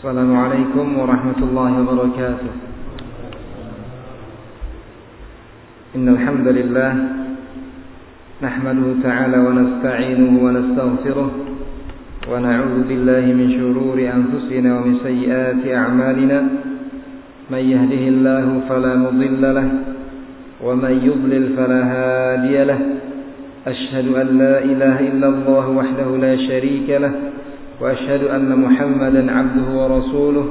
السلام عليكم ورحمة الله وبركاته. إن الحمد لله نحمده تعالى ونستعينه ونستغفره ونعوذ بالله من شرور أنفسنا ومن سيئات أعمالنا. من يهده الله فلا مضل له ومن يضلل فلا هادي له. أشهد أن لا إله إلا الله وحده لا شريك له وأشهد أن محمدا عبده ورسوله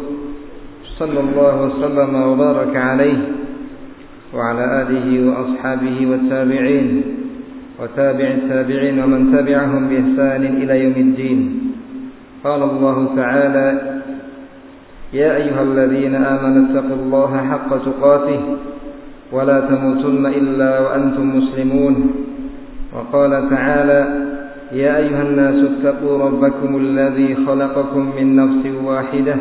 صلى الله وسلم وبارك عليه وعلى آله وأصحابه والتابعين وتابع التابعين ومن تبعهم بإحسان إلى يوم الدين. قال الله تعالى يا أيها الذين آمنوا اتقوا الله حق تقاته ولا تموتن إلا وأنتم مسلمون. وقال تعالى يا أيها الناس اتقوا ربكم الذي خلقكم من نفس واحدة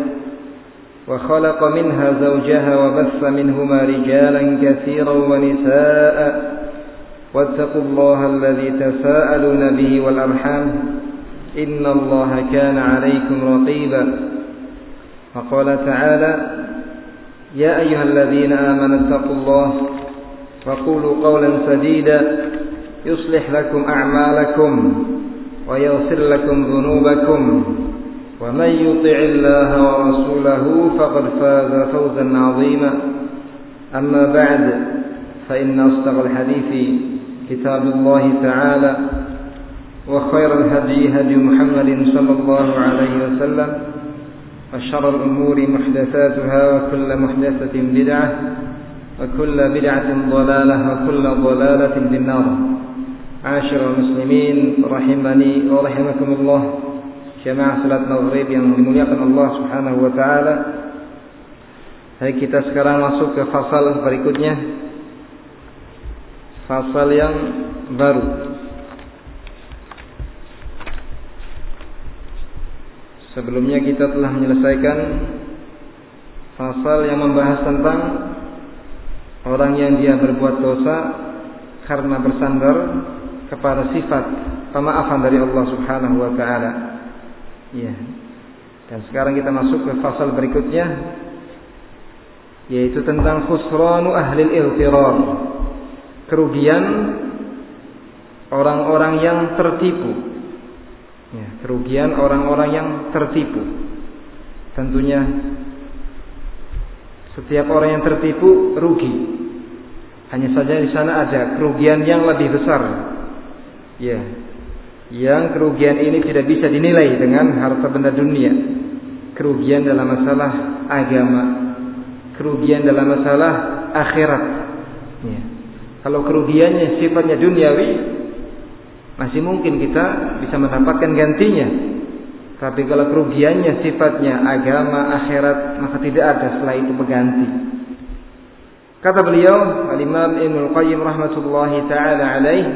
وخلق منها زوجها وبث منهما رجالا كثيرا ونساء واتقوا الله الذي تساءلون به والأرحام إن الله كان عليكم رقيبا وقال تعالى يا أيها الذين آمنوا اتقوا الله وقولوا قولا سديدا يصلح لكم أعمالكم ويغفر لكم ذنوبكم. ومن يطع الله ورسوله فقد فاز فوزا عظيما. أما بعد فإن أصدق الحديث كتاب الله تعالى وخير الهدي هدي محمد صلى الله عليه وسلم وشر الأمور محدثاتها وكل محدثة بدعة وكل بدعة ضلالة وكل ضلالة في Asyarul muslimin rahimani wa الله Jemaah salat maghrib yang dimuliakan Allah Subhanahu wa taala. Hari kita sekarang masuk ke fasal berikutnya. Fasal yang baru. Sebelumnya kita telah menyelesaikan fasal yang membahas tentang orang yang dia berbuat dosa karena bersandar kepada sifat pemaafan dari Allah Subhanahu wa taala. Ya. Dan sekarang kita masuk ke fasal berikutnya yaitu tentang khusranu ahli al-iltirar. Kerugian orang-orang yang tertipu. Ya, kerugian orang-orang yang tertipu. Tentunya setiap orang yang tertipu rugi. Hanya saja di sana ada kerugian yang lebih besar. Ya. Yang kerugian ini tidak bisa dinilai dengan harta benda dunia. Kerugian dalam masalah agama. Kerugian dalam masalah akhirat. Ya. Kalau kerugiannya sifatnya duniawi, masih mungkin kita bisa mendapatkan gantinya. Tapi kalau kerugiannya sifatnya agama, akhirat, maka tidak ada setelah itu pengganti. Kata beliau, Al-Imam Ibnu Qayyim rahmatullahi taala alaih,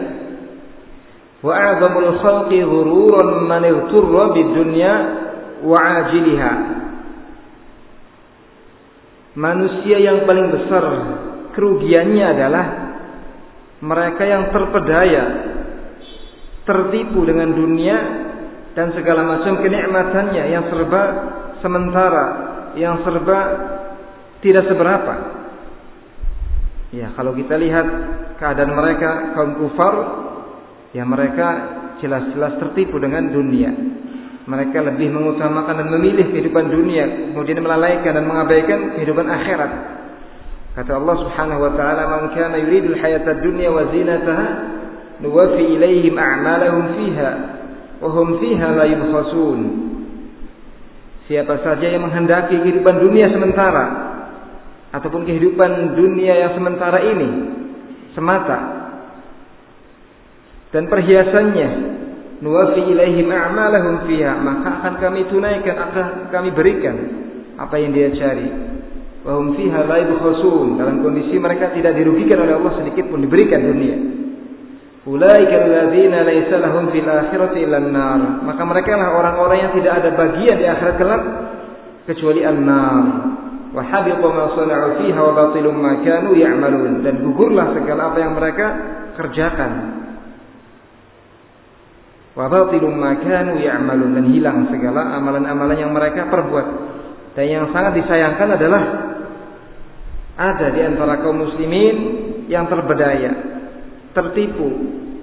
"Wa a'zamul khalqi ghururan man igturra bid-dunya wa 'ajiliha." Manusia yang paling besar kerugiannya adalah mereka yang terpedaya tertipu dengan dunia dan segala macam kenikmatannya yang serba sementara, yang serba tidak seberapa. Ya, kalau kita lihat keadaan mereka kaum kufar, ya mereka jelas-jelas tertipu dengan dunia. Mereka lebih mengutamakan dan memilih kehidupan dunia, kemudian melalaikan dan mengabaikan kehidupan akhirat. Kata Allah Subhanahu wa taala, "Man kana yuridul hayatad dunya wa zinataha, nuwaffi ilaihim a'malahum fiha wa hum fiha la yubkhasun." Siapa saja yang menghendaki kehidupan dunia sementara ataupun kehidupan dunia yang sementara ini semata dan perhiasannya nuwafi ilaihim a'malahum fiha maka akan kami tunaikan akan kami berikan apa yang dia cari. Wa hum fiha la dalam kondisi mereka tidak dirugikan oleh Allah sedikit pun diberikan dunia. Ulaika alladzina laisa lahum fil akhirati illa nar maka mereka lah orang-orang yang tidak ada bagian di akhirat kelak kecuali an-nar. Wa habita ma sana'u fiha wa batilum ma kanu ya'malun. Dan gugurlah segala apa yang mereka kerjakan wa batilum ya'malun dan hilang segala amalan-amalan yang mereka perbuat Dan yang sangat disayangkan adalah ada di antara kaum muslimin yang terbedaya, tertipu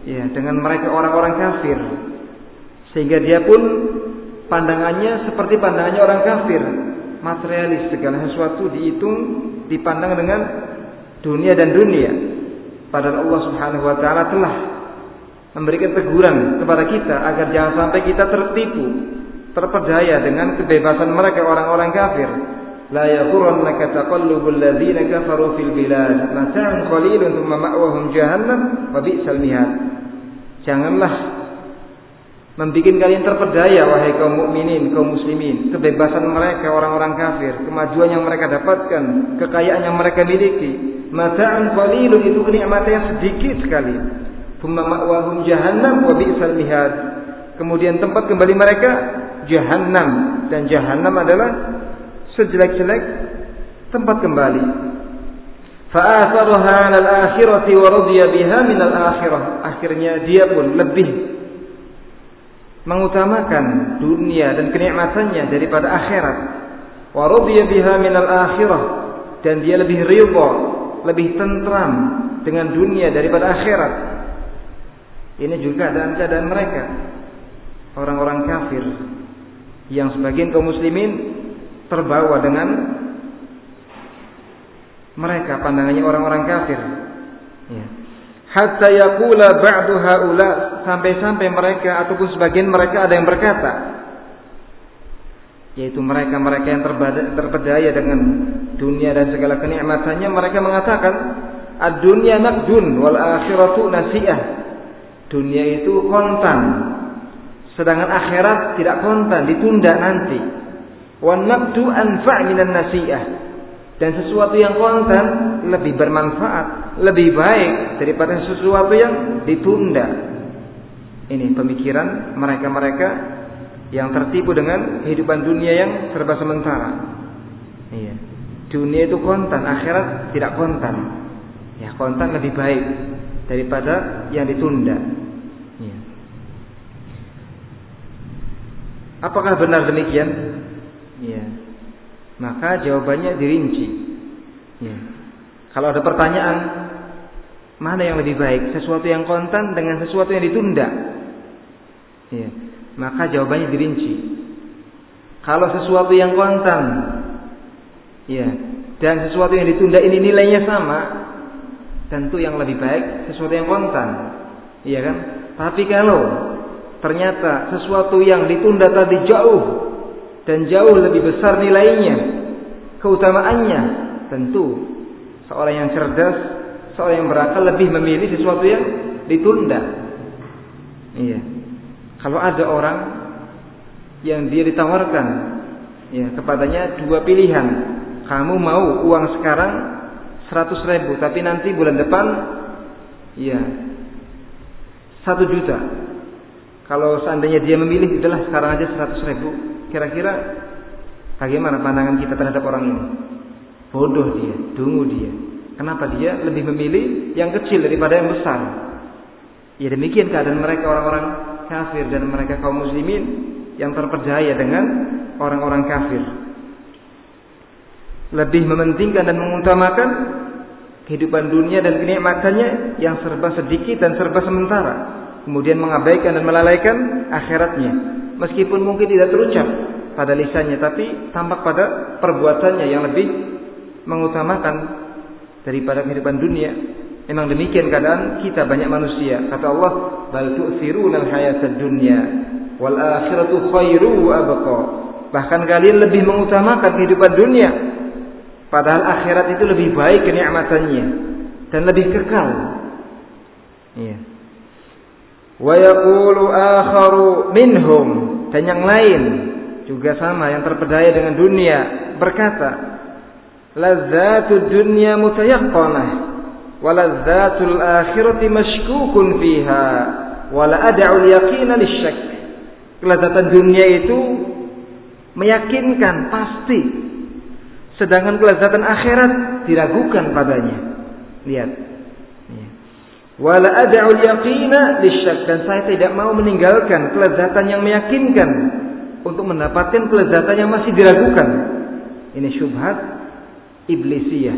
ya dengan mereka orang-orang kafir. Sehingga dia pun pandangannya seperti pandangannya orang kafir, materialis segala sesuatu dihitung dipandang dengan dunia dan dunia. Padahal Allah Subhanahu wa taala telah memberikan teguran kepada kita agar jangan sampai kita tertipu, terpedaya dengan kebebasan mereka orang-orang kafir. La yaghurrannaka taqallubul ladzina kafaru fil bilad. Mata'un qalilun thumma ma'wahum jahannam wa bi'sal. Janganlah membuat kalian terpedaya wahai kaum mukminin, kaum muslimin, kebebasan mereka orang-orang kafir, kemajuan yang mereka dapatkan, kekayaan yang mereka miliki. Mata'an qalilun itu kenikmatan yang sedikit sekali. Ma'wahum jahannam wa bi'sal mihad. Kemudian tempat kembali mereka jahannam dan jahannam adalah sejelek-jelek tempat kembali. Fa'atharuha al-akhirati wa radiya biha min al-akhirah. Akhirnya dia pun lebih mengutamakan dunia dan kenikmatannya daripada akhirat. Wa radiya biha minal akhirah dan dia lebih ridha, lebih tentram dengan dunia daripada akhirat. Ini juga dalam keadaan mereka. Orang-orang kafir yang sebagian kaum muslimin terbawa dengan mereka pandangannya orang-orang kafir. Ya. Hatta yaqula ba'du haula sampai-sampai mereka ataupun sebagian mereka ada yang berkata yaitu mereka-mereka yang terpedaya dengan dunia dan segala kenikmatannya mereka mengatakan ad-dunya naqdun wal akhiratu nasi'ah dunia itu kontan sedangkan akhirat tidak kontan ditunda nanti dan sesuatu yang kontan lebih bermanfaat, lebih baik daripada sesuatu yang ditunda. Ini pemikiran mereka-mereka yang tertipu dengan kehidupan dunia yang serba sementara. Iya. Dunia itu kontan, akhirat tidak kontan. Ya, kontan lebih baik daripada yang ditunda. Iya. Apakah benar demikian? Iya maka jawabannya dirinci. Ya. Kalau ada pertanyaan, mana yang lebih baik? Sesuatu yang kontan dengan sesuatu yang ditunda. Ya. Maka jawabannya dirinci. Kalau sesuatu yang kontan, ya, dan sesuatu yang ditunda ini nilainya sama, tentu yang lebih baik sesuatu yang kontan. Iya kan? Tapi kalau ternyata sesuatu yang ditunda tadi jauh dan jauh lebih besar nilainya, keutamaannya, tentu seorang yang cerdas, seorang yang berakal lebih memilih sesuatu yang ditunda. Iya. Kalau ada orang yang dia ditawarkan ya kepadanya dua pilihan, kamu mau uang sekarang 100 ribu, tapi nanti bulan depan ya satu juta. Kalau seandainya dia memilih adalah sekarang aja 100 ribu, Kira-kira bagaimana pandangan kita terhadap orang ini? Bodoh dia, dungu dia. Kenapa dia lebih memilih yang kecil daripada yang besar? Ya demikian keadaan mereka orang-orang kafir dan mereka kaum muslimin yang terpercaya dengan orang-orang kafir. Lebih mementingkan dan mengutamakan kehidupan dunia dan kenikmatannya yang serba sedikit dan serba sementara. Kemudian mengabaikan dan melalaikan akhiratnya meskipun mungkin tidak terucap pada lisannya tapi tampak pada perbuatannya yang lebih mengutamakan daripada kehidupan dunia. Memang demikian keadaan kita banyak manusia. Kata Allah, "Bal tu'thiruna al-hayatad dunya wal akhiratu khairu abqa." Bahkan kalian lebih mengutamakan kehidupan dunia padahal akhirat itu lebih baik kenikmatannya dan lebih kekal. Iya. Wa yaqulu akharu minhum. Dan yang lain juga sama yang terpedaya dengan dunia berkata lazzatud dunya mutayaqqanah wa lazzatul akhirati mashkukun fiha wa la ad'u al-yaqina lisyak. Kelezatan dunia itu meyakinkan pasti sedangkan kelezatan akhirat diragukan padanya. Lihat Wala ad'ul yaqina lisyak dan saya tidak mau meninggalkan kelezatan yang meyakinkan untuk mendapatkan kelezatan yang masih diragukan. Ini syubhat iblisiyah.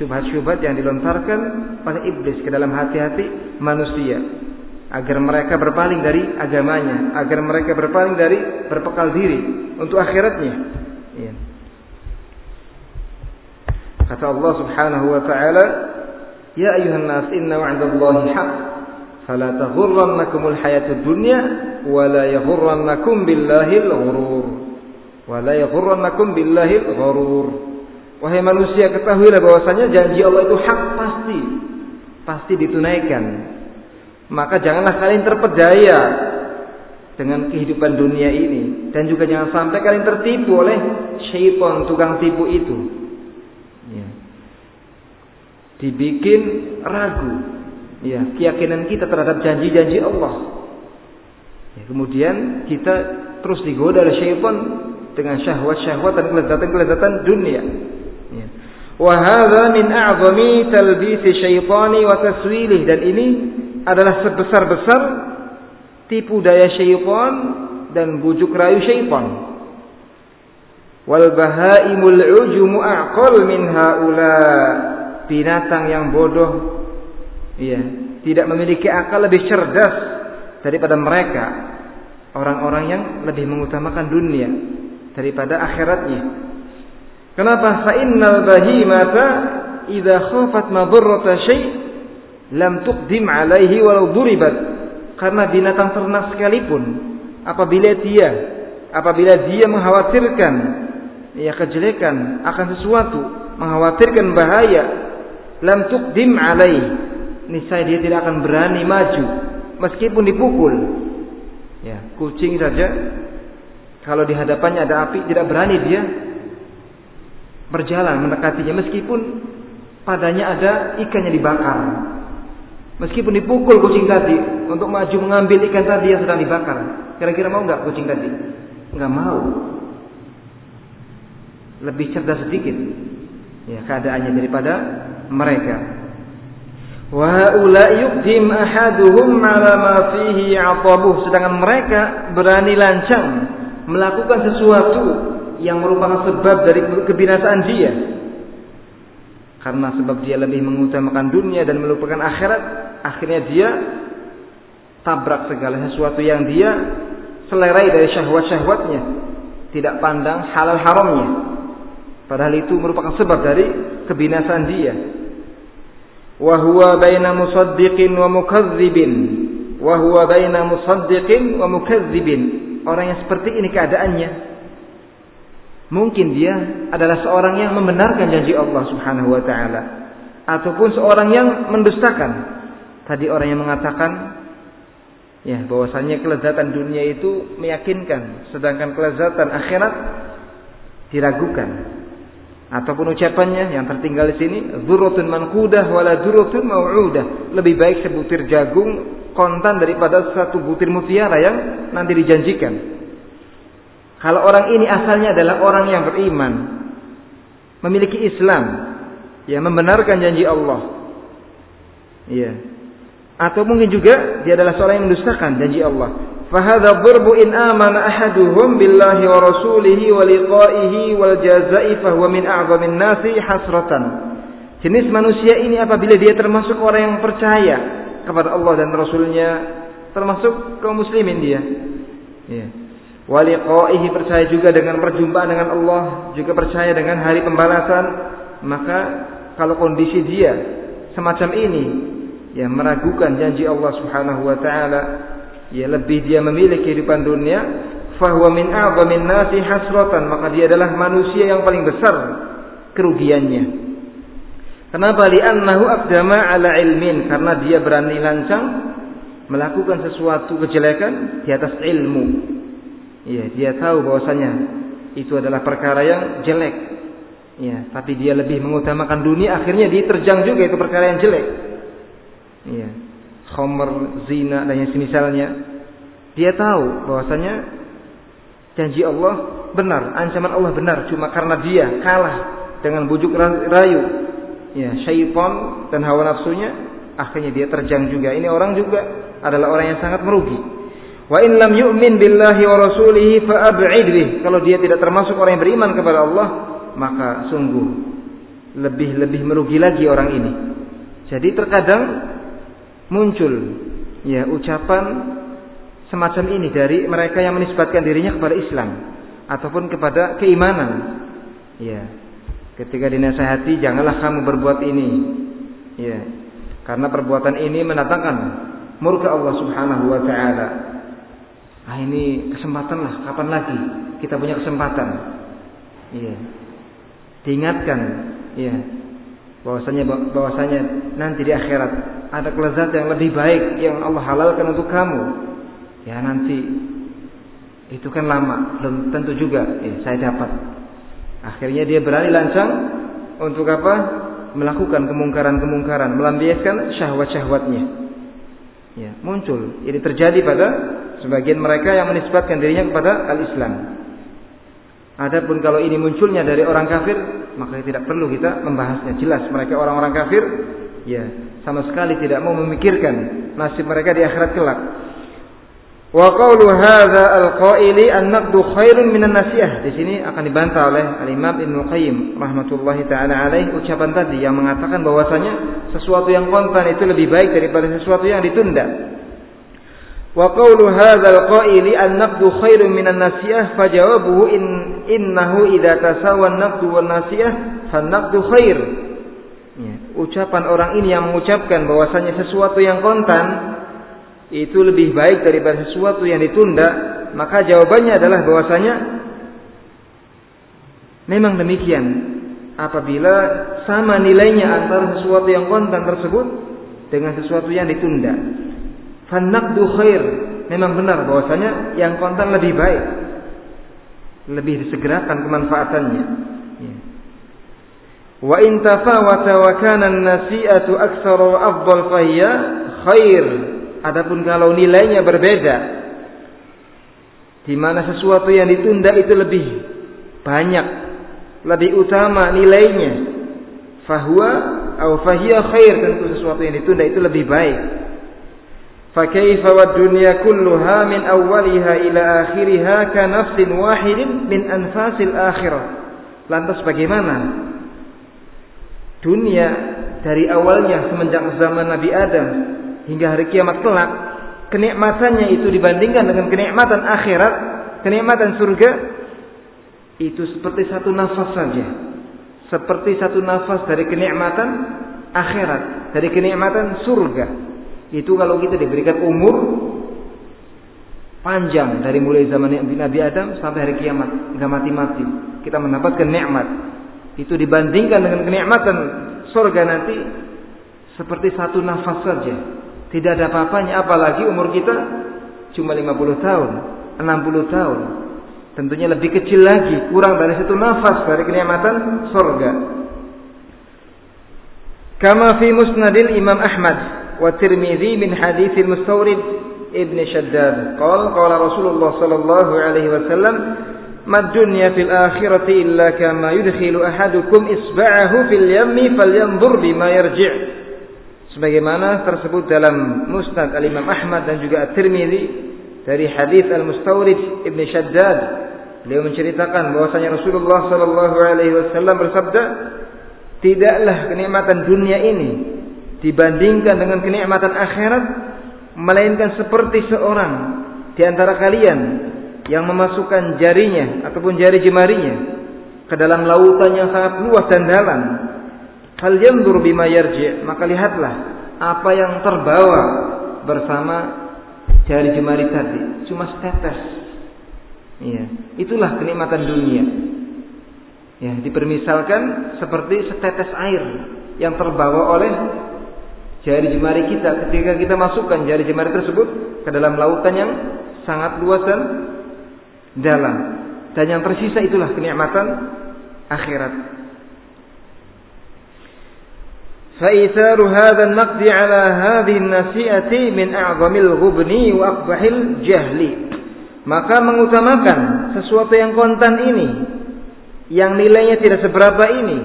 Syubhat-syubhat yang dilontarkan oleh iblis ke dalam hati-hati manusia agar mereka berpaling dari agamanya, agar mereka berpaling dari berpekal diri untuk akhiratnya. Ya. Kata Allah Subhanahu wa taala, "Ya ayuhan nas, inna wa'dallahi haqq, fala taghurrannakumul hayatud dunya wa la yaghurrannakum billahil ghurur." Wa la yaghurrannakum billahil ghurur. Wahai manusia, ketahuilah bahwasanya janji Allah itu hak pasti, pasti ditunaikan. Maka janganlah kalian terpedaya dengan kehidupan dunia ini dan juga jangan sampai kalian tertipu oleh syaitan tukang tipu itu. Ya. Dibikin ragu, ya keyakinan kita terhadap janji-janji Allah. Ya, kemudian kita terus digoda oleh syaitan dengan syahwat-syahwat dan kelezatan-kelezatan dunia. Wahada min a'zami talbisi syaitani wa taswilih dan ini adalah sebesar-besar tipu daya syaitan dan bujuk rayu syaitan. Wal bahaimul ujumu aqal min haula. Binatang yang bodoh iya, tidak memiliki akal lebih cerdas daripada mereka. Orang-orang yang lebih mengutamakan dunia daripada akhiratnya. Kenapa? Fa innal bahimata idza khafat madarrata syai' lam tuqdim alaihi walau duribat. Karena binatang ternak sekalipun apabila dia apabila dia mengkhawatirkan ya kejelekan akan sesuatu, mengkhawatirkan bahaya, lam tuqdim alaihi. Niscaya dia tidak akan berani maju meskipun dipukul. Ya, kucing saja kalau di hadapannya ada api tidak berani dia berjalan mendekatinya meskipun padanya ada ikannya dibakar. Meskipun dipukul kucing tadi untuk maju mengambil ikan tadi yang sedang dibakar. Kira-kira mau nggak kucing tadi? Nggak mau. Lebih cerdas sedikit ya keadaannya daripada mereka. Wa yuqdim ahaduhum ala ma fihi sedangkan mereka berani lancang melakukan sesuatu yang merupakan sebab dari kebinasaan dia. Karena sebab dia lebih mengutamakan dunia dan melupakan akhirat, akhirnya dia tabrak segala sesuatu yang dia selerai dari syahwat-syahwatnya, tidak pandang halal haramnya. Padahal itu merupakan sebab dari kebinasaan dia. Wa huwa baina musaddiqin wa mukadzibin. Wa huwa baina musaddiqin wa mukadzibin. Orang yang seperti ini keadaannya Mungkin dia adalah seorang yang membenarkan janji Allah Subhanahu wa taala ataupun seorang yang mendustakan. Tadi orang yang mengatakan ya bahwasanya kelezatan dunia itu meyakinkan sedangkan kelezatan akhirat diragukan. Ataupun ucapannya yang tertinggal di sini dzurratun manqudah wala dzurratun mau'udah. Lebih baik sebutir jagung kontan daripada satu butir mutiara yang nanti dijanjikan. Kalau orang ini asalnya adalah orang yang beriman, memiliki Islam, ya membenarkan janji Allah. Ya. Atau mungkin juga dia adalah seorang yang mendustakan janji Allah. Amana ahaduhum billahi wa rasulihi wa liqa'ihi wal jazai fahuwa min a'zamin nasi hasratan. Jenis manusia ini apabila dia termasuk orang yang percaya kepada Allah dan Rasulnya, termasuk kaum muslimin dia. Ya waliqaihi percaya juga dengan perjumpaan dengan Allah, juga percaya dengan hari pembalasan, maka kalau kondisi dia semacam ini, ya meragukan janji Allah Subhanahu wa taala, ya lebih dia memilih kehidupan dunia, fahuwa min a'zamin nasi hasratan, maka dia adalah manusia yang paling besar kerugiannya. Kenapa? Li'annahu aqdama ala ilmin, karena dia berani lancang melakukan sesuatu kejelekan di atas ilmu. Iya, dia tahu bahwasanya itu adalah perkara yang jelek. Iya, tapi dia lebih mengutamakan dunia, akhirnya dia terjang juga itu perkara yang jelek. Iya. Khomer, zina dan yang semisalnya. Dia tahu bahwasanya janji Allah benar, ancaman Allah benar, cuma karena dia kalah dengan bujuk rayu ya syaitan dan hawa nafsunya akhirnya dia terjang juga ini orang juga adalah orang yang sangat merugi Wa in lam yu'min billahi wa rasulihi fa. Kalau dia tidak termasuk orang yang beriman kepada Allah, maka sungguh lebih-lebih merugi lagi orang ini. Jadi terkadang muncul ya ucapan semacam ini dari mereka yang menisbatkan dirinya kepada Islam ataupun kepada keimanan. Ya. Ketika dinasihati janganlah kamu berbuat ini. Ya. Karena perbuatan ini mendatangkan murka Allah Subhanahu wa taala. Ah ini kesempatan lah, kapan lagi kita punya kesempatan? Iya. Diingatkan, iya. Bahwasanya bahwasanya nanti di akhirat ada kelezatan yang lebih baik yang Allah halalkan untuk kamu. Ya nanti itu kan lama, belum tentu juga ya, saya dapat. Akhirnya dia berani lancang untuk apa? Melakukan kemungkaran-kemungkaran, melampiaskan syahwat-syahwatnya. Ya, muncul. Ini terjadi pada sebagian mereka yang menisbatkan dirinya kepada al-Islam. Adapun kalau ini munculnya dari orang kafir, maka tidak perlu kita membahasnya. Jelas mereka orang-orang kafir, ya sama sekali tidak mau memikirkan nasib mereka di akhirat kelak. Wa qawlu hadza al-qaili an-naqdu khairun minan nasihah. Di sini akan dibantah oleh Al-Imam Ibnu Qayyim rahmatullahi taala alaih ucapan tadi yang mengatakan bahwasanya sesuatu yang kontan itu lebih baik daripada sesuatu yang ditunda. Wa qawlu hadzal qaili an-naqdu khairun minan nasiyah fajawabuhu in innahu idza tasawa an-naqdu wan nasiyah fan-naqdu khair. Ya, ucapan orang ini yang mengucapkan bahwasanya sesuatu yang kontan itu lebih baik daripada sesuatu yang ditunda, maka jawabannya adalah bahwasanya memang demikian. Apabila sama nilainya antara sesuatu yang kontan tersebut dengan sesuatu yang ditunda. Fanakdu khair. Memang benar bahwasanya yang kontan lebih baik. Lebih disegerakan kemanfaatannya. Ya. Wa in tafawata wa kana an-nasi'atu aktsara wa afdal fahiya khair. Adapun kalau nilainya berbeda di mana sesuatu yang ditunda itu lebih banyak, lebih utama nilainya. Fahuwa atau fahiya khair tentu sesuatu yang ditunda itu lebih baik. فكيف والدنيا كلها من أولها إلى آخرها كنفس واحد من أنفاس الآخرة Lantas bagaimana dunia dari awalnya semenjak zaman Nabi Adam hingga hari kiamat kelak kenikmatannya itu dibandingkan dengan kenikmatan akhirat, kenikmatan surga itu seperti satu nafas saja. Seperti satu nafas dari kenikmatan akhirat, dari kenikmatan surga. Itu kalau kita diberikan umur panjang dari mulai zaman Nabi Adam sampai hari kiamat, nggak mati-mati. Kita mendapatkan nikmat. Itu dibandingkan dengan kenikmatan surga nanti seperti satu nafas saja. Tidak ada apa-apanya apalagi umur kita cuma 50 tahun, 60 tahun. Tentunya lebih kecil lagi, kurang dari satu nafas dari kenikmatan surga. Kama fi musnadil Imam Ahmad wa Tirmizi min haditsil mustawrid Ibn Shaddad. Qala qala Rasulullah sallallahu alaihi wasallam, "Mad dunya fil akhirati illa kama yudkhilu ahadukum isba'ahu fil yammi falyanzur bima yarji'." Sebagaimana tersebut dalam Musnad Al-Imam Ahmad dan juga At-Tirmizi dari hadis Al-Mustawrid Ibn Shaddad. Beliau menceritakan bahwasanya Rasulullah sallallahu alaihi wasallam bersabda, "Tidaklah kenikmatan dunia ini dibandingkan dengan kenikmatan akhirat melainkan seperti seorang di antara kalian yang memasukkan jarinya ataupun jari jemarinya ke dalam lautan yang sangat luas dan dalam. Hal yanzur bima maka lihatlah apa yang terbawa bersama jari jemari tadi, cuma setetes. Iya, itulah kenikmatan dunia. Ya, dipermisalkan seperti setetes air yang terbawa oleh jari jemari kita ketika kita masukkan jari jemari tersebut ke dalam lautan yang sangat luas dan dalam dan yang tersisa itulah kenikmatan akhirat. فإيثار هذا النقد على هذه النسيئة من أعظم الغبن وأقبح الجهل maka mengutamakan sesuatu yang kontan ini yang nilainya tidak seberapa ini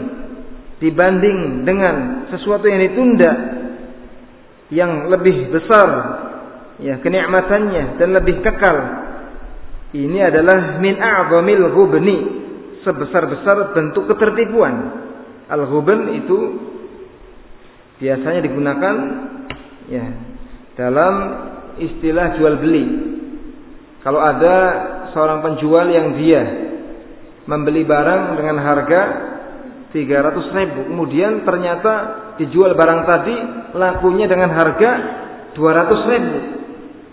dibanding dengan sesuatu yang ditunda yang lebih besar ya kenikmatannya dan lebih kekal. Ini adalah min a'zamil ghubni, sebesar-besar bentuk ketertipuan. Al-ghubn itu biasanya digunakan ya dalam istilah jual beli. Kalau ada seorang penjual yang dia membeli barang dengan harga 300 ribu, kemudian ternyata dijual barang tadi lakunya dengan harga 200 ribu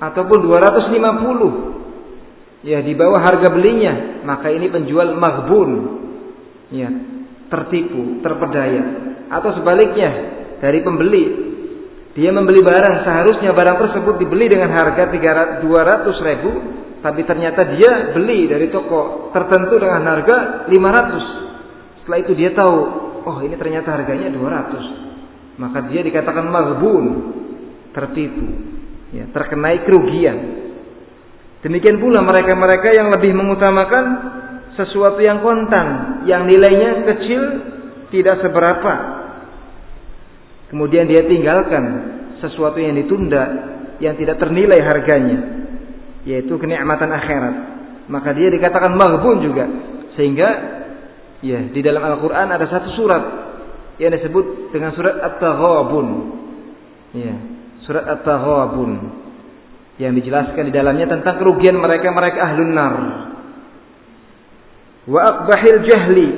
ataupun 250 ya di bawah harga belinya maka ini penjual maghbun. Ya tertipu terpedaya. Atau sebaliknya dari pembeli dia membeli barang seharusnya barang tersebut dibeli dengan harga 200 ribu tapi ternyata dia beli dari toko tertentu dengan harga 500 setelah itu dia tahu oh ini ternyata harganya 200 maka dia dikatakan maghbun tertipu ya, terkenai kerugian demikian pula mereka-mereka yang lebih mengutamakan sesuatu yang kontan yang nilainya kecil tidak seberapa kemudian dia tinggalkan sesuatu yang ditunda yang tidak ternilai harganya yaitu kenikmatan akhirat. Maka dia dikatakan maghbun juga. Sehingga ya di dalam Al-Qur'an ada satu surat yang disebut dengan surat At-Taghabun. Ya, surat At-Taghabun yang dijelaskan di dalamnya tentang kerugian mereka-mereka ahlun nar. Wa aqbahil jahli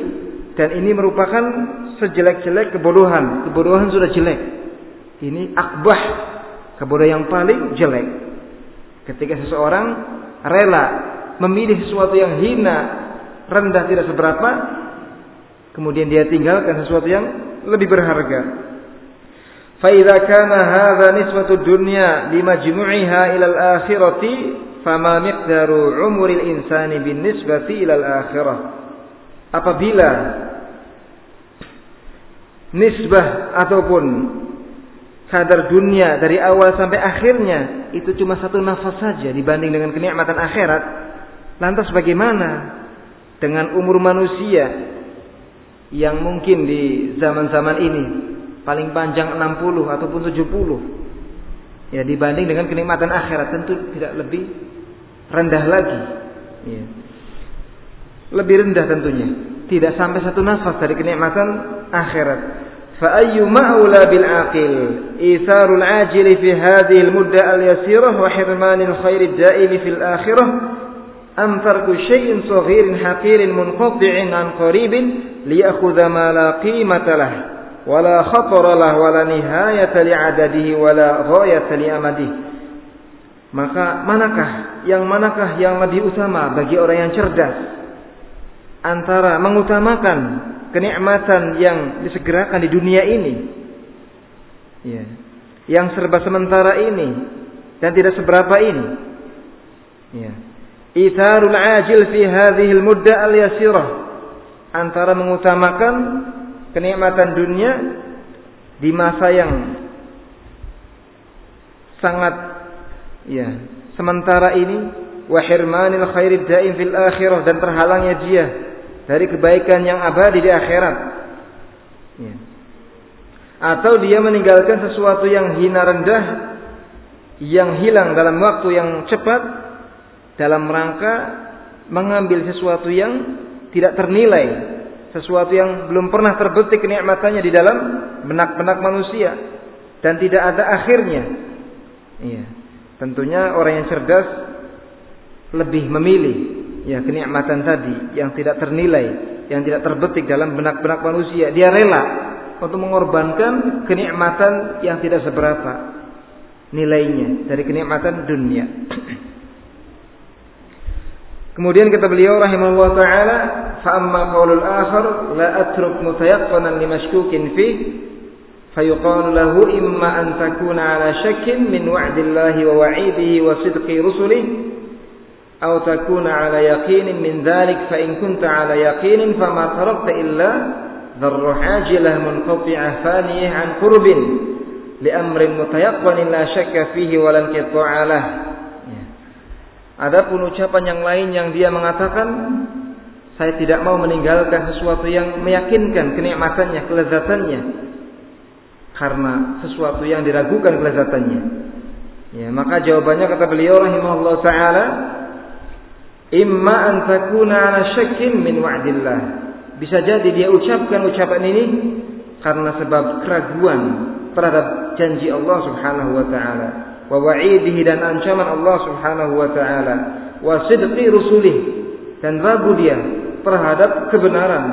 dan ini merupakan sejelek-jelek kebodohan. Kebodohan sudah jelek. Ini akbah, kebodohan yang paling jelek. Ketika seseorang rela memilih sesuatu yang hina, rendah tidak seberapa, kemudian dia tinggalkan sesuatu yang lebih berharga. Faidah kana hadha nisbatu dunya limajmu'iha ila al-akhirati fama miqdaru umuril insani bin nisbati ila al-akhirah. Apabila nisbah ataupun kadar dunia dari awal sampai akhirnya itu cuma satu nafas saja dibanding dengan kenikmatan akhirat. Lantas bagaimana dengan umur manusia yang mungkin di zaman-zaman ini paling panjang 60 ataupun 70 ya dibanding dengan kenikmatan akhirat tentu tidak lebih rendah lagi. Ya. lebih rendah tentunya. Tidak sampai satu nafas dari kenikmatan akhirat. Fa ayyu ma'ula bil aqil? Itharul ajil fi hadhihi al mudda al yasirah wa hirmanil khairi daimi fil akhirah? Am tarku shayin saghirin haqirin munqati'in an qaribin liyakhudha ma la qimata lah wa la khatara lah wa la nihayata li adadihi wa la ghayata li amadi maka manakah yang manakah yang lebih utama bagi orang yang cerdas? Antara mengutamakan kenikmatan yang disegerakan di dunia ini. Ya. Yang serba sementara ini dan tidak seberapa ini. Ya. Itharul ajil fi hadhihi al-mudda al-yasirah antara mengutamakan kenikmatan dunia di masa yang sangat ya sementara ini wa hirmanil khairid daim fil akhirah dan terhalangnya dia dari kebaikan yang abadi di akhirat. Ya. Atau dia meninggalkan sesuatu yang hina rendah, yang hilang dalam waktu yang cepat, dalam rangka mengambil sesuatu yang tidak ternilai, sesuatu yang belum pernah terbetik kenikmatannya di dalam benak-benak manusia dan tidak ada akhirnya. Iya. Tentunya orang yang cerdas lebih memilih ya kenikmatan tadi yang tidak ternilai, yang tidak terbetik dalam benak-benak manusia. Dia rela untuk mengorbankan kenikmatan yang tidak seberapa nilainya dari kenikmatan dunia. Kemudian kata beliau rahimahullah taala, "Fa amma qaulul akhar la atruk mutayaqqinan limashkukin fi فيقال له إما أن تكون على شك من وعد الله ووعيده وصدق رسله أو تكون على يقين من ذلك فإن كنت على يقين فما تركت إلا ذر عاجلة منقطعة فانية عن قرب لأمر متيقن لا شك فيه ولا انقطاع له Adapun ucapan yang lain yang dia mengatakan saya tidak mau meninggalkan sesuatu yang meyakinkan kenikmatannya, kelezatannya karena sesuatu yang diragukan kelezatannya. Ya, maka jawabannya kata beliau rahimahullah taala, imma an takuna ala syakkin min wa'dillah. Bisa jadi dia ucapkan ucapan ini karena sebab keraguan terhadap janji Allah Subhanahu wa taala, wa wa'idihi dan ancaman Allah Subhanahu wa taala, wa sidqi rusulih dan ragu dia terhadap kebenaran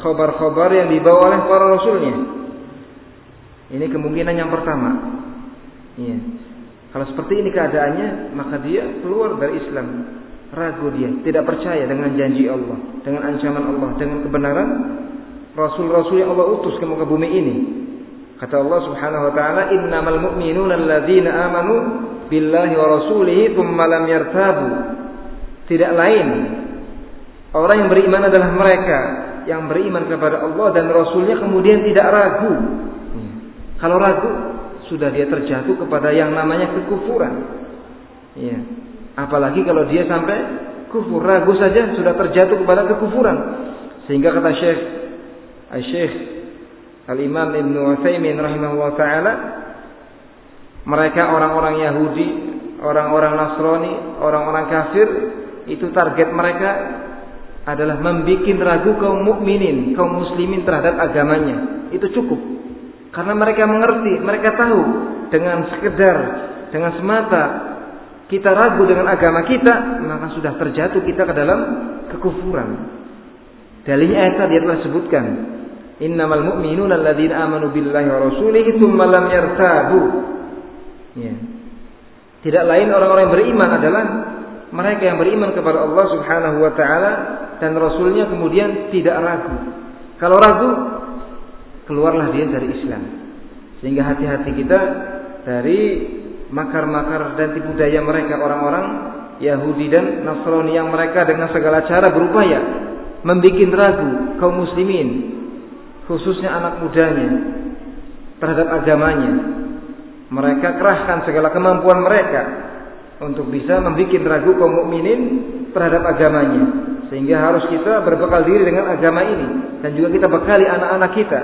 khabar-khabar yang dibawa oleh para rasulnya. Ini kemungkinan yang pertama. Ya. Kalau seperti ini keadaannya, maka dia keluar dari Islam. Ragu dia, tidak percaya dengan janji Allah, dengan ancaman Allah, dengan kebenaran Rasul-Rasul yang Allah utus ke muka bumi ini. Kata Allah Subhanahu wa taala, "Innamal mu'minuna alladzina amanu billahi wa rasulihi tsumma lam yartabu." Tidak lain orang yang beriman adalah mereka yang beriman kepada Allah dan Rasulnya kemudian tidak ragu. Kalau ragu, sudah dia terjatuh kepada yang namanya kekufuran. Ya. Apalagi kalau dia sampai kufur, ragu saja sudah terjatuh kepada kekufuran. Sehingga kata Syekh Syekh Al-Imam Ibn Utsaimin rahimahullah taala mereka orang-orang Yahudi, orang-orang Nasrani, orang-orang kafir itu target mereka adalah membuat ragu kaum mukminin, kaum muslimin terhadap agamanya. Itu cukup. Karena mereka mengerti, mereka tahu dengan sekedar, dengan semata kita ragu dengan agama kita, maka sudah terjatuh kita ke dalam kekufuran. Dalilnya ayat tadi telah sebutkan, Innamal mu'minun alladzina amanu billahi wa rasulihi tsumma lam yartabu. Ya. Tidak lain orang-orang yang beriman adalah mereka yang beriman kepada Allah Subhanahu wa taala dan rasulnya kemudian tidak ragu. Kalau ragu, keluarlah dia dari Islam. Sehingga hati-hati kita dari makar-makar dan tipu daya mereka orang-orang Yahudi dan Nasrani yang mereka dengan segala cara berupaya membuat ragu kaum muslimin khususnya anak mudanya terhadap agamanya. Mereka kerahkan segala kemampuan mereka untuk bisa membuat ragu kaum mukminin terhadap agamanya. Sehingga harus kita berbekal diri dengan agama ini dan juga kita bekali anak-anak kita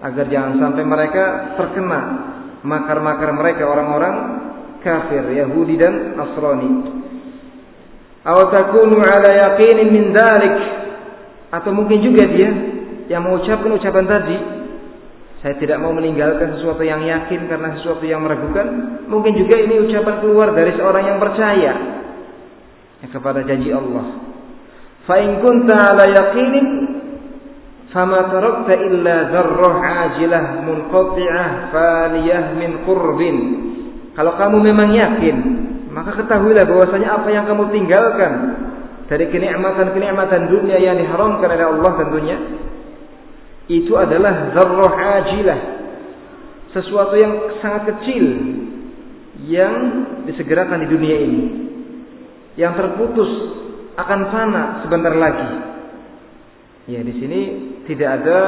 agar jangan sampai mereka terkena makar-makar mereka orang-orang kafir Yahudi dan Nasrani. Aw takunu ala yaqinin min dalik atau mungkin juga dia yang mengucapkan ucapan tadi saya tidak mau meninggalkan sesuatu yang yakin karena sesuatu yang meragukan. Mungkin juga ini ucapan keluar dari seorang yang percaya ya, kepada janji Allah. Fa in kunta ala yaqinin fama tarakta illa dzarrah ajilah munqati'ah faliyah min qurbin kalau kamu memang yakin maka ketahuilah bahwasanya apa yang kamu tinggalkan dari kenikmatan-kenikmatan dunia yang diharamkan oleh Allah tentunya itu adalah zarrah ajilah. Sesuatu yang sangat kecil yang disegerakan di dunia ini. Yang terputus akan fana sebentar lagi. Ya di sini tidak ada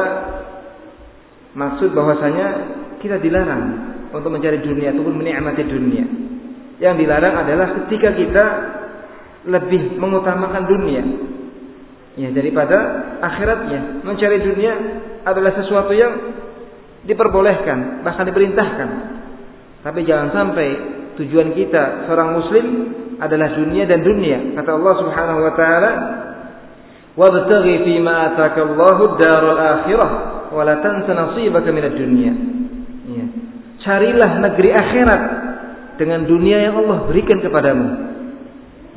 maksud bahwasanya kita dilarang untuk mencari dunia ataupun menikmati dunia. Yang dilarang adalah ketika kita lebih mengutamakan dunia ya daripada akhiratnya. Mencari dunia adalah sesuatu yang diperbolehkan, bahkan diperintahkan. Tapi jangan sampai tujuan kita seorang muslim adalah dunia dan dunia. Kata Allah Subhanahu wa taala, Wabtaghi fima ataka Allahu akhirah wa la tansa nasibaka minad dunya. Ya. Carilah negeri akhirat dengan dunia yang Allah berikan kepadamu.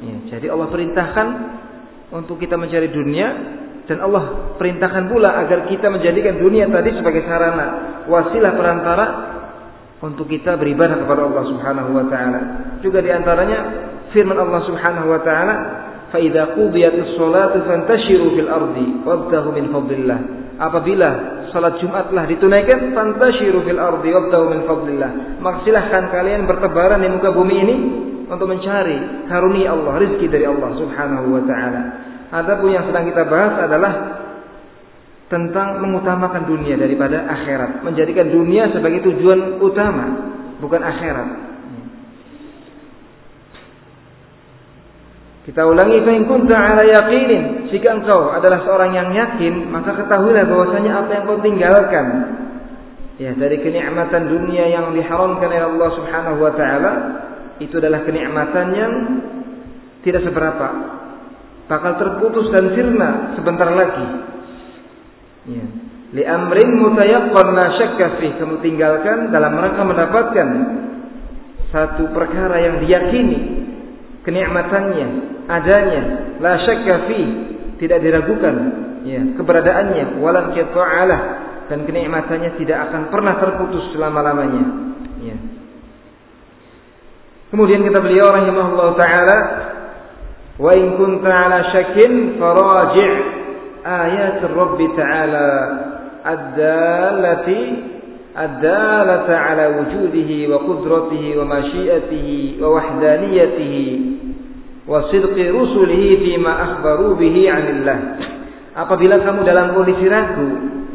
Ya, jadi Allah perintahkan untuk kita mencari dunia dan Allah perintahkan pula agar kita menjadikan dunia tadi sebagai sarana, wasilah perantara untuk kita beribadah kepada Allah Subhanahu wa taala. Juga di antaranya firman Allah Subhanahu wa taala, "Fa idza qudiyatish sholatu fantashiru fil ardi wabtahu min fadlillah." Apabila salat Jumat telah ditunaikan, fantashiru fil ardi wabtahu min fadlillah. Maka kalian bertebaran di muka bumi ini untuk mencari karunia Allah, rezeki dari Allah Subhanahu wa taala. Adapun yang sedang kita bahas adalah tentang mengutamakan dunia daripada akhirat, menjadikan dunia sebagai tujuan utama, bukan akhirat. Kita ulangi fa in ala yaqinin, jika engkau adalah seorang yang yakin, maka ketahuilah bahwasanya apa yang kau tinggalkan ya dari kenikmatan dunia yang diharamkan oleh Allah Subhanahu wa taala itu adalah kenikmatan yang tidak seberapa. Bakal terputus dan sirna sebentar lagi. Ya. Li amrin mutayaqqan la syakka fi. Kamu tinggalkan dalam rangka mendapatkan satu perkara yang diyakini kenikmatannya, adanya, la syakka fi, tidak diragukan ya, keberadaannya, walan qita'alah dan kenikmatannya tidak akan pernah terputus selama-lamanya. Kemudian kata beliau rahimahullah taala, "Wa in kunta ala syakin faraji' ayat Rabb taala ad-dallati ad-dallata ala wujudihi wa qudratihi wa masyiatihi wa wahdaniyatihi wa sidqi rusulihi fima akhbaru bihi 'anillah." Apabila kamu dalam kondisi ragu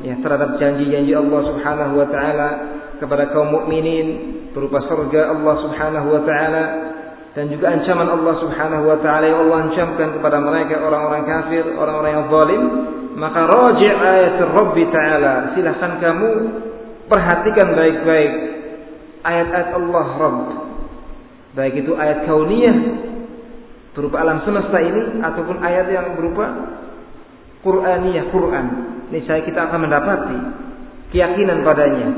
ya terhadap janji-janji Allah Subhanahu wa taala kepada kaum mukminin berupa surga Allah Subhanahu wa taala dan juga ancaman Allah Subhanahu wa taala yang Allah ancamkan kepada mereka orang-orang kafir, orang-orang yang zalim, maka raji' ayat Rabb taala. Silahkan kamu perhatikan baik-baik ayat-ayat Allah Rabb. Baik itu ayat kauniyah berupa alam semesta ini ataupun ayat yang berupa Qur'aniyah Quran. Ini saya kita akan mendapati keyakinan padanya,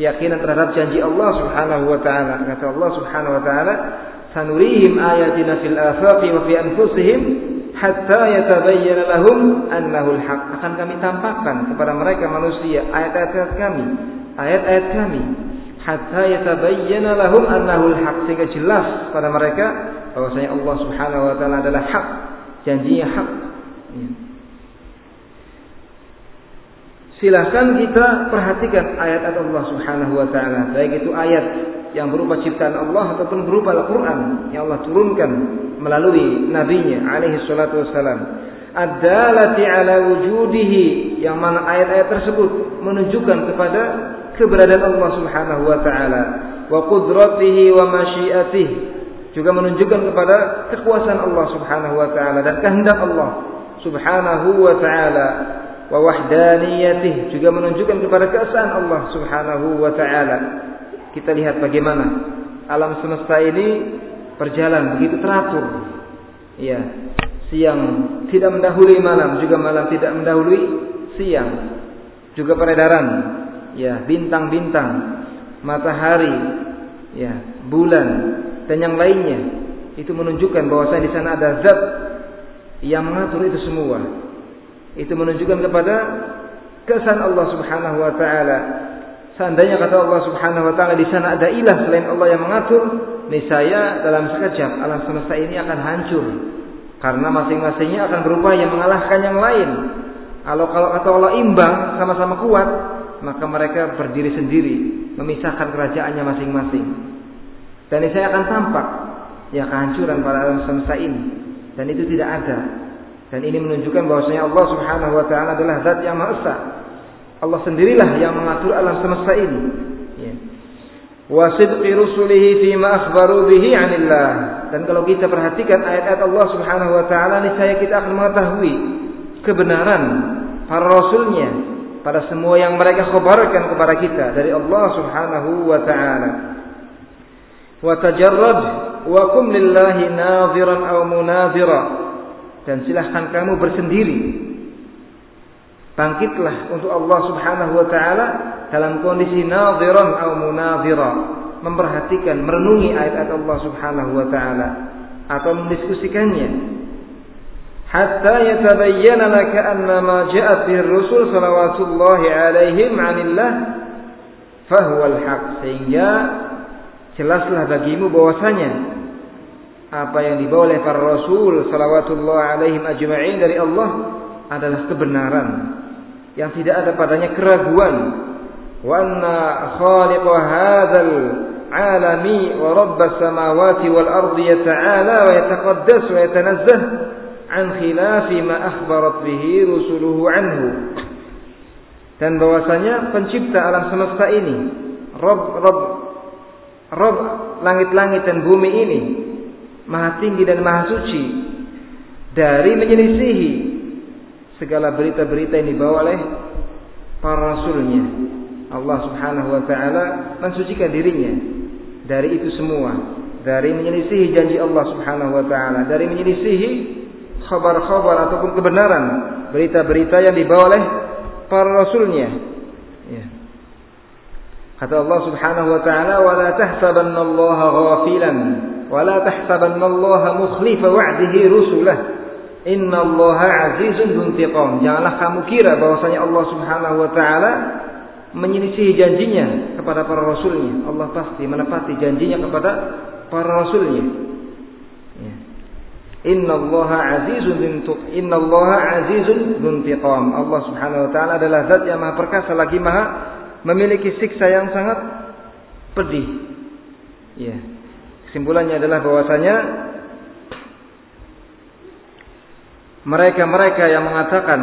keyakinan terhadap janji Allah Subhanahu wa taala. Kata Allah Subhanahu wa taala, "Sanurihim ayatina fil afaqi wa fi anfusihim hatta yatabayyana lahum annahu al-haq." Akan kami tampakkan kepada mereka manusia ayat-ayat kami, ayat-ayat kami hatta yatabayyana lahum annahu al-haq sehingga jelas pada mereka bahwasanya Allah Subhanahu wa taala adalah hak, janjinya hak. Ya. Silahkan kita perhatikan ayat-ayat Allah Subhanahu wa taala, baik itu ayat yang berupa ciptaan Allah ataupun berupa Al-Qur'an yang Allah turunkan melalui nabinya alaihi salatu wassalam. Ad-dalati ala wujudihi yang mana ayat-ayat tersebut menunjukkan kepada keberadaan Allah Subhanahu wa taala. Wa qudratihi wa masyiatihi juga menunjukkan kepada kekuasaan Allah Subhanahu wa taala dan kehendak Allah Subhanahu wa taala wa wahdaniyatih juga menunjukkan kepada keesaan Allah Subhanahu wa taala. Kita lihat bagaimana alam semesta ini berjalan begitu teratur. Ya, siang tidak mendahului malam, juga malam tidak mendahului siang. Juga peredaran ya, bintang-bintang, matahari, ya, bulan dan yang lainnya itu menunjukkan bahwa di sana ada zat yang mengatur itu semua itu menunjukkan kepada kesan Allah Subhanahu wa taala. Seandainya kata Allah Subhanahu wa taala di sana ada ilah selain Allah yang mengatur, niscaya dalam sekejap alam semesta ini akan hancur. Karena masing-masingnya akan berupaya mengalahkan yang lain. Kalau kalau kata Allah imbang sama-sama kuat, maka mereka berdiri sendiri, memisahkan kerajaannya masing-masing. Dan ini saya akan tampak ya kehancuran pada alam semesta ini. Dan itu tidak ada dan ini menunjukkan bahwasanya Allah Subhanahu wa taala adalah zat yang maha esa. Allah sendirilah yang mengatur alam semesta ini. Ya. Wa sidqi rusulihi fi ma akhbaru bihi 'anillah. Dan kalau kita perhatikan ayat-ayat Allah Subhanahu wa taala saya kita akan mengetahui kebenaran para rasulnya pada semua yang mereka khabarkan kepada kita dari Allah Subhanahu wa taala. Wa tajarrad wa kum lillahi nadhiran aw munadhira dan silahkan kamu bersendiri. Bangkitlah untuk Allah Subhanahu wa taala dalam kondisi nadhiran atau munadhira, memperhatikan, merenungi ayat-ayat Allah Subhanahu wa taala atau mendiskusikannya. Hatta yatabayyana laka anna ma ja'at bihi ar-rusul salawatullahi alaihim 'anillah fahuwa al-haq sehingga jelaslah bagimu bahwasanya apa yang dibawa oleh para rasul salawatullah alaihim ajma'in dari Allah adalah kebenaran yang tidak ada padanya keraguan. Wa anna khaliq hadzal alami wa rabb samawati wal ardi yata'ala wa yataqaddas wa yatanazzah an khilafi ma akhbarat bihi rusuluhu anhu. Dan bahwasanya pencipta alam semesta ini Rabb Rabb Rabb langit-langit dan bumi ini maha tinggi dan maha suci dari menyelisihi segala berita-berita yang dibawa oleh para rasulnya. Allah subhanahu wa ta'ala mensucikan dirinya dari itu semua. dari menyelisihi janji Allah Subhanahu wa taala, dari menyelisihi khabar-khabar ataupun kebenaran, berita-berita yang dibawa oleh para rasulnya. Kata Allah Subhanahu wa taala, "Wa la tahsabanna Allah ghafilan, wa la tahsabanna Allah mukhlifa wa'dihi rusulah. Inna Allah 'azizun dzuntiqam." Janganlah kamu kira bahwasanya Allah Subhanahu wa taala menyelisihi janjinya kepada para rasulnya. Allah pasti menepati janjinya kepada para rasulnya. Ya. Inna Allah azizun Inna Allah azizun duntiqam. Allah subhanahu wa ta'ala adalah zat yang maha perkasa lagi maha memiliki siksa yang sangat pedih. Ya. Kesimpulannya adalah bahwasanya mereka-mereka yang mengatakan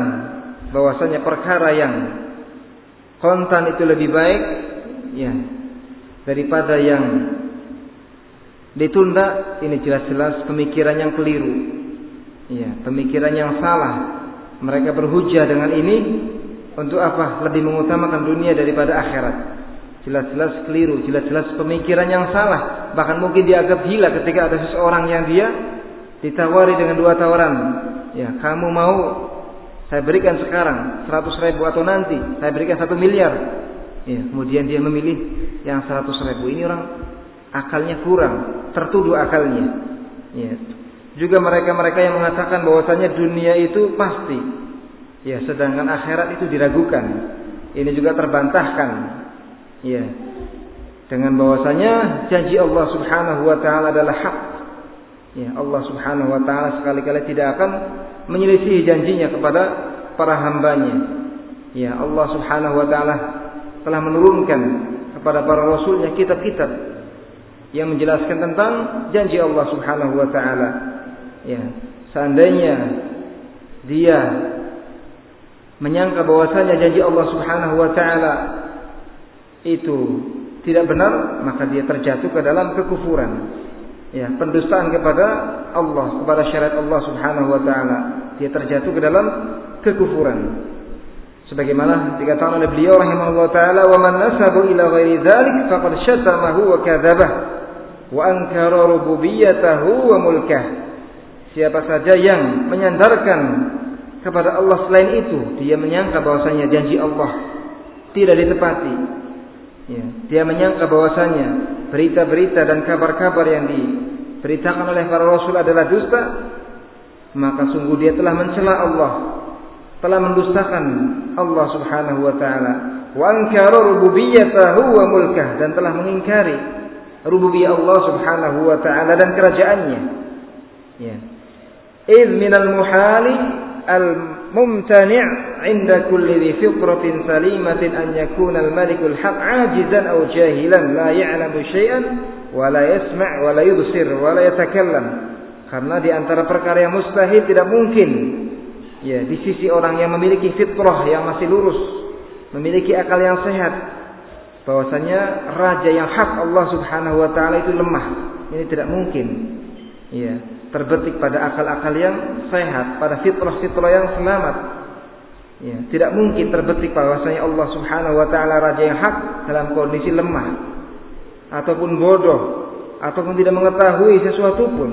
bahwasanya perkara yang kontan itu lebih baik ya daripada yang ditunda ini jelas-jelas pemikiran yang keliru ya pemikiran yang salah mereka berhujah dengan ini untuk apa lebih mengutamakan dunia daripada akhirat jelas-jelas keliru jelas-jelas pemikiran yang salah bahkan mungkin dianggap gila ketika ada seseorang yang dia ditawari dengan dua tawaran ya kamu mau saya berikan sekarang 100 ribu atau nanti saya berikan satu miliar. Ya, kemudian dia memilih yang 100 ribu. Ini orang akalnya kurang, tertuduh akalnya. Ya. Juga mereka-mereka yang mengatakan bahwasanya dunia itu pasti. Ya, sedangkan akhirat itu diragukan. Ini juga terbantahkan. Ya. Dengan bahwasanya janji Allah Subhanahu wa taala adalah hak. Ya, Allah Subhanahu wa taala sekali-kali tidak akan menyelisih janjinya kepada para hambanya. Ya Allah subhanahu wa ta'ala telah menurunkan kepada para rasulnya kitab-kitab yang menjelaskan tentang janji Allah subhanahu wa ta'ala. Ya, seandainya dia menyangka bahwasanya janji Allah subhanahu wa ta'ala itu tidak benar, maka dia terjatuh ke dalam kekufuran. Ya pendustaan kepada Allah kepada syariat Allah Subhanahu wa taala. Dia terjatuh ke dalam kekufuran. Sebagaimana dikatakan oleh beliau rahimahullah taala wa man nasabu ila ghairi dzalik faqad syatamahu wa kadzabah wa ankara rububiyyatahu wa mulkah. Siapa saja yang menyandarkan kepada Allah selain itu dia menyangka bahwasanya janji Allah tidak ditepati ya dia menyangka bahwasanya berita-berita dan kabar-kabar yang diberitakan oleh para rasul adalah dusta, maka sungguh dia telah mencela Allah, telah mendustakan Allah Subhanahu wa taala. Wa ankara rububiyyatahu wa mulkah dan telah mengingkari rububiyah Allah Subhanahu wa taala dan kerajaannya. Ya. Idz minal muhali yakuna al-malikul haq ajizan aw jahilan la ya'lamu syai'an wa la yasma' wa la yubsir wa la yatakallam. Karena di antara perkara yang mustahil tidak mungkin ya di sisi orang yang memiliki fitrah yang masih lurus memiliki akal yang sehat bahwasanya raja yang hak Allah Subhanahu wa taala itu lemah. Ini tidak mungkin ya terbetik pada akal-akal yang sehat, pada fitrah-fitrah yang selamat. Ya, tidak mungkin terbetik bahwasanya Allah Subhanahu wa taala raja yang hak dalam kondisi lemah ataupun bodoh ataupun tidak mengetahui sesuatu pun.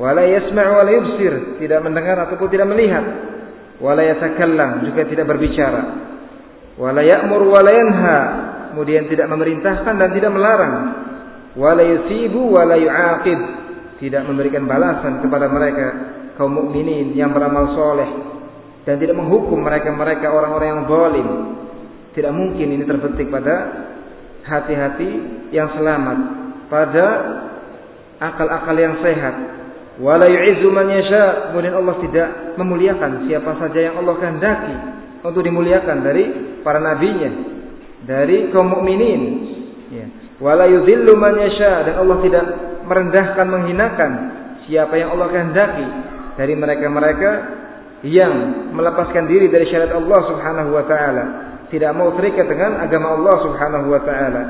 Wala yasma' wala yubsir, tidak mendengar ataupun tidak melihat. Wala yatakallam, juga tidak berbicara. Wala ya'mur wala yanha, kemudian tidak memerintahkan dan tidak melarang. Wala yusibu wala yu'aqib, tidak memberikan balasan kepada mereka kaum mukminin yang beramal soleh dan tidak menghukum mereka-mereka orang-orang yang zalim. Tidak mungkin ini terbetik pada hati-hati yang selamat, pada akal-akal yang sehat. Wala yu'izzu man yasha. Kemudian Allah tidak memuliakan siapa saja yang Allah kehendaki untuk dimuliakan dari para nabinya, dari kaum mukminin. Ya. Wala yudhillu man yasha dan Allah tidak merendahkan menghinakan siapa yang Allah kehendaki dari mereka-mereka yang melepaskan diri dari syariat Allah Subhanahu wa taala, tidak mau terikat dengan agama Allah Subhanahu wa taala.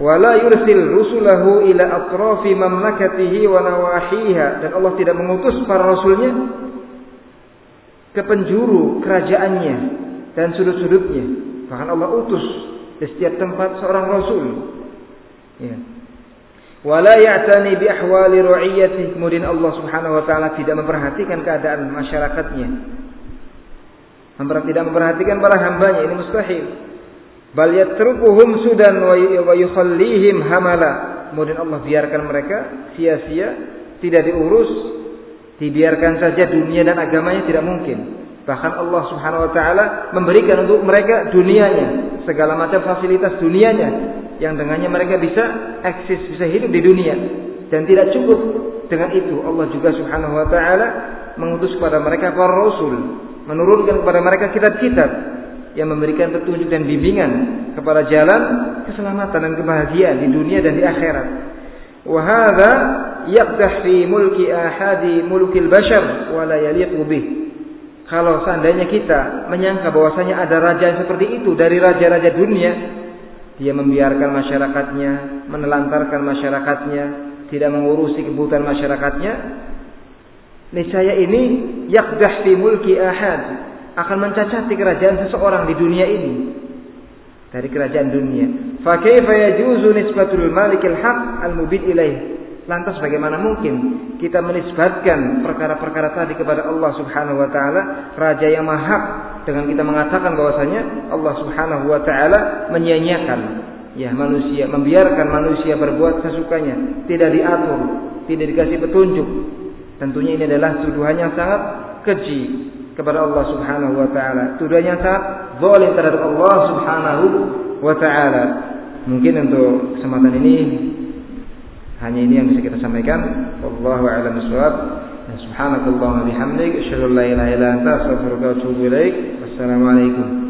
Wala yursil rusulahu ila atrafi mamlakatihi wa nawahiha dan Allah tidak mengutus para rasulnya ke penjuru kerajaannya dan sudut-sudutnya. Bahkan Allah utus di setiap tempat seorang rasul. Ya. Wala ya'tani bi ahwali ra'iyati. Kemudian Allah Subhanahu wa taala tidak memperhatikan keadaan masyarakatnya. Tidak memperhatikan para hambanya ini mustahil. Bal yatrukuhum sudan wa yukhallihim hamala. Kemudian Allah biarkan mereka sia-sia, tidak diurus, dibiarkan saja dunia dan agamanya tidak mungkin. Bahkan Allah Subhanahu wa taala memberikan untuk mereka dunianya, segala macam fasilitas dunianya yang dengannya mereka bisa eksis, bisa hidup di dunia. Dan tidak cukup dengan itu, Allah juga Subhanahu wa taala mengutus kepada mereka para rasul, menurunkan kepada mereka kitab-kitab yang memberikan petunjuk dan bimbingan kepada jalan keselamatan dan kebahagiaan di dunia dan di akhirat. Wa hadza yaqdah fi mulki ahadi mulkil bashar wa la yaliqu bih. Kalau seandainya kita menyangka bahwasanya ada raja seperti itu dari raja-raja dunia, dia membiarkan masyarakatnya, menelantarkan masyarakatnya, tidak mengurusi kebutuhan masyarakatnya, niscaya ini yakdah fi mulki ahad akan mencacati kerajaan seseorang di dunia ini dari kerajaan dunia. Fa kaifa yajuzu nisbatul malikil haq al mubid ilaih? Lantas bagaimana mungkin kita menisbatkan perkara-perkara tadi kepada Allah Subhanahu wa taala, raja yang maha dengan kita mengatakan bahwasanya Allah Subhanahu wa taala menyia-nyiakan ya manusia, membiarkan manusia berbuat sesukanya, tidak diatur, tidak dikasih petunjuk. Tentunya ini adalah tuduhan yang sangat keji kepada Allah Subhanahu wa taala. Tuduhan yang sangat zalim terhadap Allah Subhanahu wa taala. Mungkin untuk kesempatan ini hanya ini yang bisa kita sampaikan. Wallahu a'lam bishawab. Subhanakallahumma bihamdik, asyhadu an la ilaha illa anta, astaghfiruka wa atubu ilaik. Wassalamualaikum.